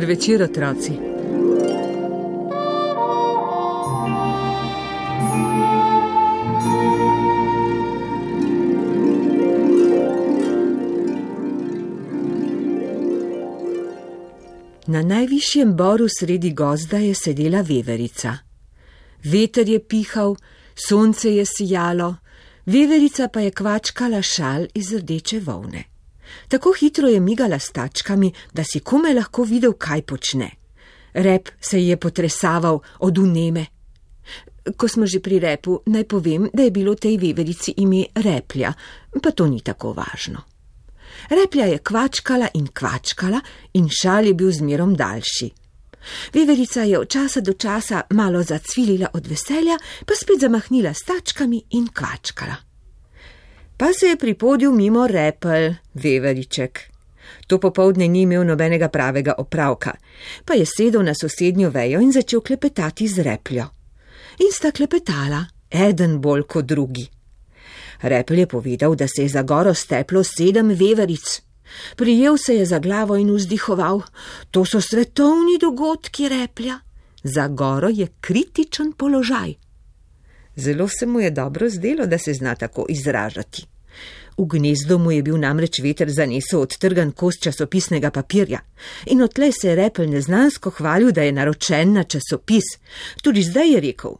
večer, otroci. Na najvišjem boru sredi gozda je sedela veverica. Veter je pihal, sonce je sijalo, veverica pa je kvačkala šal iz rdeče volne. Tako hitro je migala s tačkami, da si kome lahko videl, kaj počne. Rep se je potresaval od uneme. Ko smo že pri repu, naj povem, da je bilo tej veverici ime Replja, pa to ni tako važno. Replja je kvačkala in kvačkala, in šal je bil zmerom daljši. Veverica je od časa do časa malo zacvilila od veselja, pa spet zamahnila s tačkami in kvačkala. Pa se je pripodil mimo repel, veveriček. To popovdne ni imel nobenega pravega opravka, pa je sedel na sosednjo vejo in začel klepetati z repljo. In sta klepetala, eden bolj kot drugi. Repel je povedal, da se je za goro steplo sedem veveric. Prijel se je za glavo in vzdihoval: To so svetovni dogodki, replja. Za goro je kritičen položaj. Zelo se mu je dobro zdelo, da se zna tako izražati. V gnezdu mu je bil namreč veter zanesel odtrgan kos časopisnega papirja in odtlej se je repel neznansko hvalil, da je naročen na časopis. Tudi zdaj je rekel: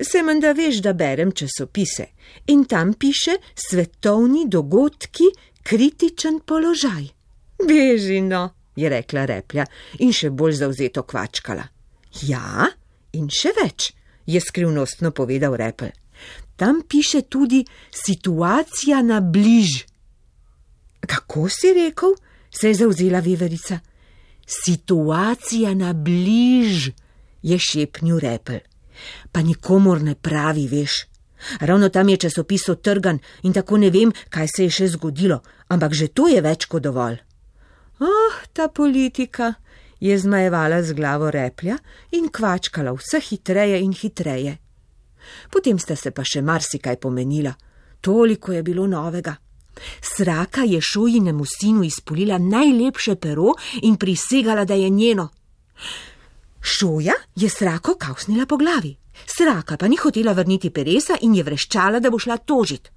Se menda veš, da berem časopise in tam piše svetovni dogodki, kritičen položaj. Beži no, je rekla replja in še bolj zauzeto kvačkala. Ja, in še več, je skrivnostno povedal repel. Tam piše tudi situacija na bliž. Kako si rekel? se je zauzela veverica. Situacija na bliž, je šepnil repel. Pa nikomor ne pravi, veš. Ravno tam je časopis otrgan in tako ne vem, kaj se je še zgodilo, ampak že to je več kot dovolj. Oh, ta politika, je zmajevala z glavo replja in kvačkala vse hitreje in hitreje. Potem sta se pa še marsikaj pomenila, toliko je bilo novega. Sraka je šojinemu sinu izpulila najlepše pero in prisegala, da je njeno. Šoja je srako kausnila po glavi, sraka pa ni hotela vrniti peresa in je vreščala, da bo šla tožit.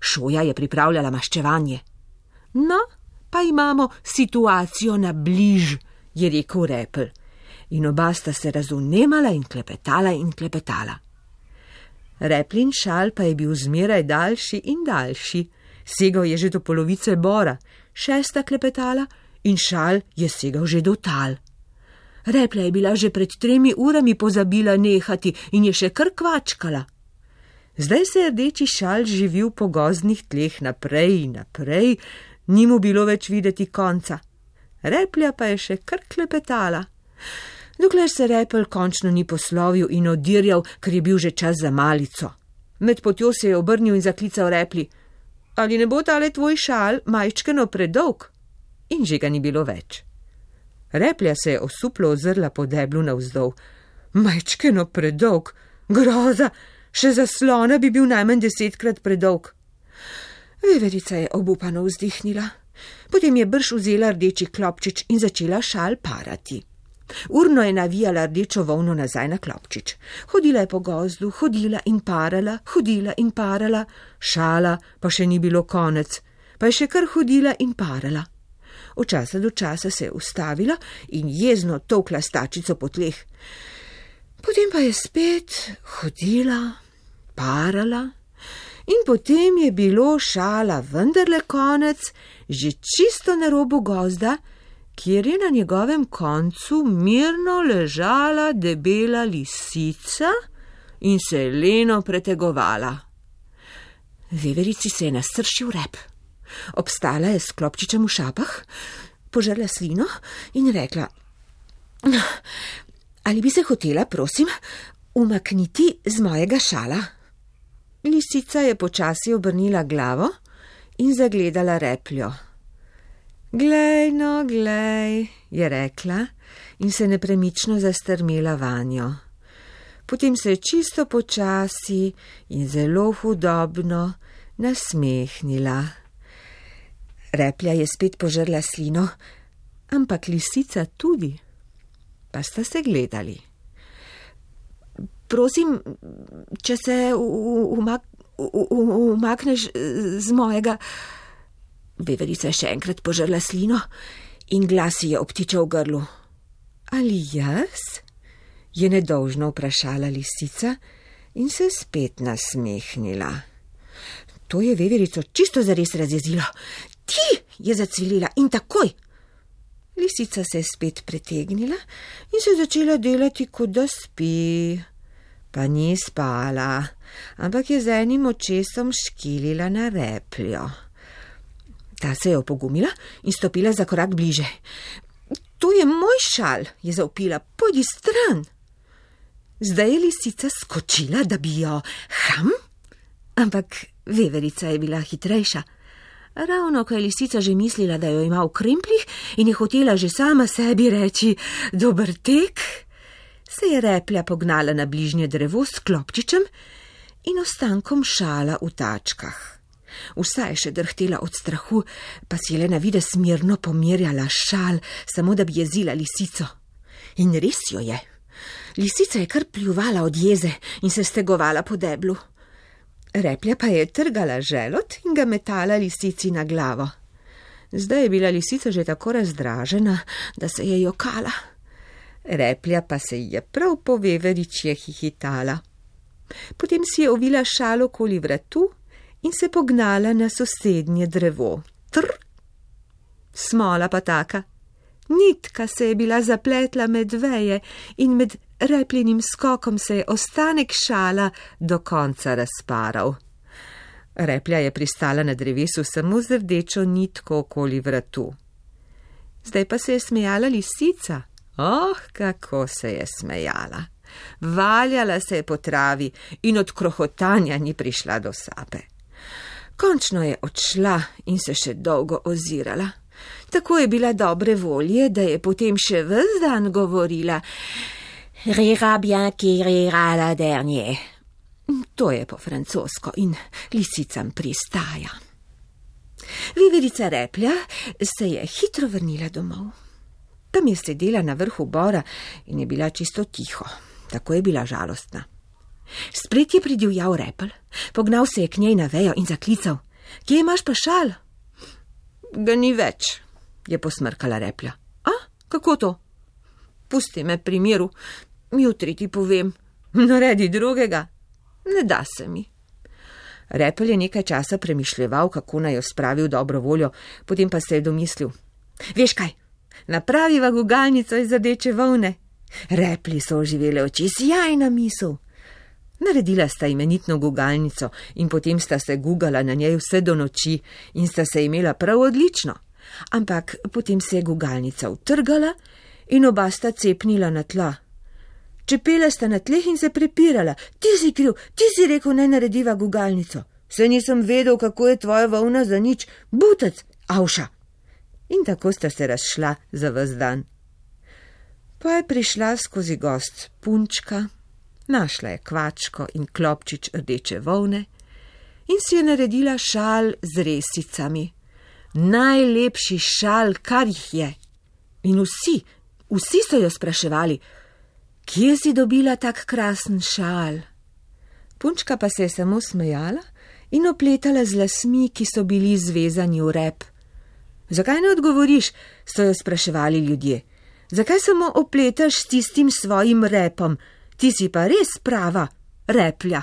Šoja je pripravljala maščevanje. No, pa imamo situacijo na bliž, je rekel Repel. In oba sta se razunemala in klepetala in klepetala. Replin šal pa je bil zmeraj daljši in daljši, segal je že do polovice bora, šesta klepetala in šal je segal že do tal. Repla je bila že pred tremi urami pozabila nehati in je še kar kvačkala. Zdaj se je rdeči šal živil po gozdnih tleh naprej in naprej, ni mu bilo več videti konca. Replja pa je še kar klepetala dokler se repel končno ni poslovil in odirjal, ker je bil že čas za malico. Med potjo se je obrnil in zaklical repli: Ali ne bo tale tvoj šal majčkeno predolg? In že ga ni bilo več. Replja se je osuplo ozrla po deblu navzdol. Majčkeno predolg, groza, še zaslona bi bil najmanj desetkrat predolg. Veverica je obupano vzdihnila. Potem je brž vzela rdeči klopčič in začela šal parati. Urno je navijala rdečo volno nazaj na klopčič. Hodila je po gozdu, hodila in parala, hodila in parala, šala pa še ni bilo konec, pa je še kar hodila in parala. Od časa do časa se je ustavila in jezno tokla stačico po tleh. Potem pa je spet hodila, parala in potem je bilo šala vendarle konec, že čisto na robu gozda, kjer je na njegovem koncu mirno ležala debela lisica in se je leno pretegovala. Veverici se je nasršil rep. Obstala je s klopčičem v šapah, požrla slino in rekla: Ali bi se hotela, prosim, umakniti z mojega šala? Lisica je počasi obrnila glavo in zagledala repljo. Glej, no, glej, je rekla in se nepremično zastrmela vanjo. Potem se je čisto počasi in zelo hudobno nasmehnila. Replja je spet požrla slino, ampak lisica tudi. pa sta se gledali. Prosim, če se umak, umakneš z mojega. Veverica je še enkrat požrla slino in glas je obtičal v grlu. Ali jaz? je nedolžno vprašala lisica in se spet nasmehnila. To je veverico čisto zares razjezilo. Ti je zacvilila in takoj. Lisica se je spet pretegnila in se začela delati, kot da spi. Pa ni spala, ampak je z enim očesom škilila na repljo. Ta se je opogumila in stopila za korak bliže. To je moj šal, je zaupila, pojdi stran. Zdaj je lisica skočila, da bi jo ham, ampak veverica je bila hitrejša. Ravno ko je lisica že mislila, da jo ima v kremplih in je hotela že sama sebi reči: Dober tek, se je replja pognala na bližnje drevo s klopčičem in ostankom šala v tačkah. Vsa je še drhtela od strahu, pa si je le na vide smirno pomirjala šal, samo da bi jezila lisico. In res jo je. Lisica je kar pljuvala od jeze in se stegovala po deblu. Replja pa je trgala želot in ga metala lisici na glavo. Zdaj je bila lisica že tako razdražena, da se je jokala. Replja pa se je prav po veveričje hihitala. Potem si je ovila šalo okoli vratu in se pognala na sosednje drevo. Tr! Smola pa taka. Nitka se je bila zapletla med veje in med repljenim skokom se je ostanek šala do konca razparal. Replja je pristala na drevesu samo z rdečo nitko okoli vratu. Zdaj pa se je smejala lisica. Oh, kako se je smejala! Valjala se je po travi in od krohotanja ni prišla do sape. Končno je odšla in se še dolgo ozirala. Tako je bila dobre volje, da je potem še ves dan govorila: Rira bien qui rira la dernier. To je po francosko in lisicam pristaja. Viverica replja se je hitro vrnila domov. Tam je sedela na vrhu bora in je bila čisto tiho, tako je bila žalostna. Spred je pridivjal repel, pognal se je k njej na vejo in zaklical: Kje imaš pa šal? Ga ni več, je posmrkala replja. A, kako to? Pusti me pri miru, jutri ti povem, naredi drugega, ne da se mi. Repel je nekaj časa premišljeval, kako naj jo spravi v dobro voljo, potem pa se je domislil: Veš kaj, napraviva gugalnico iz rdeče volne. Repli so oživele oči, sjajna misel. Naredila sta imenitno gugalnico in potem sta se gugala na njej vse do noči in sta se imela prav odlično. Ampak potem se je gugalnica utrgala in oba sta cepnila na tla. Čepela sta na tleh in se prepirala. Ti si kriv, ti si rekel, naj narediva gugalnico. Se nisem vedel, kako je tvoja volna za nič, butec, avša. In tako sta se razšla za vse dan. Pa je prišla skozi gost punčka, našla je kvačko in klopčič rdeče volne in si je naredila šal z resicami. Najlepši šal, kar jih je. In vsi, vsi so jo spraševali, Kje si dobila tak krasen šal? Punčka pa se je samo smejala in opletala z lasmi, ki so bili zvezani v rep. Zakaj ne odgovoriš? so jo spraševali ljudje. Zakaj samo opletaš s tistim svojim repom? ti si pa res prava, replja.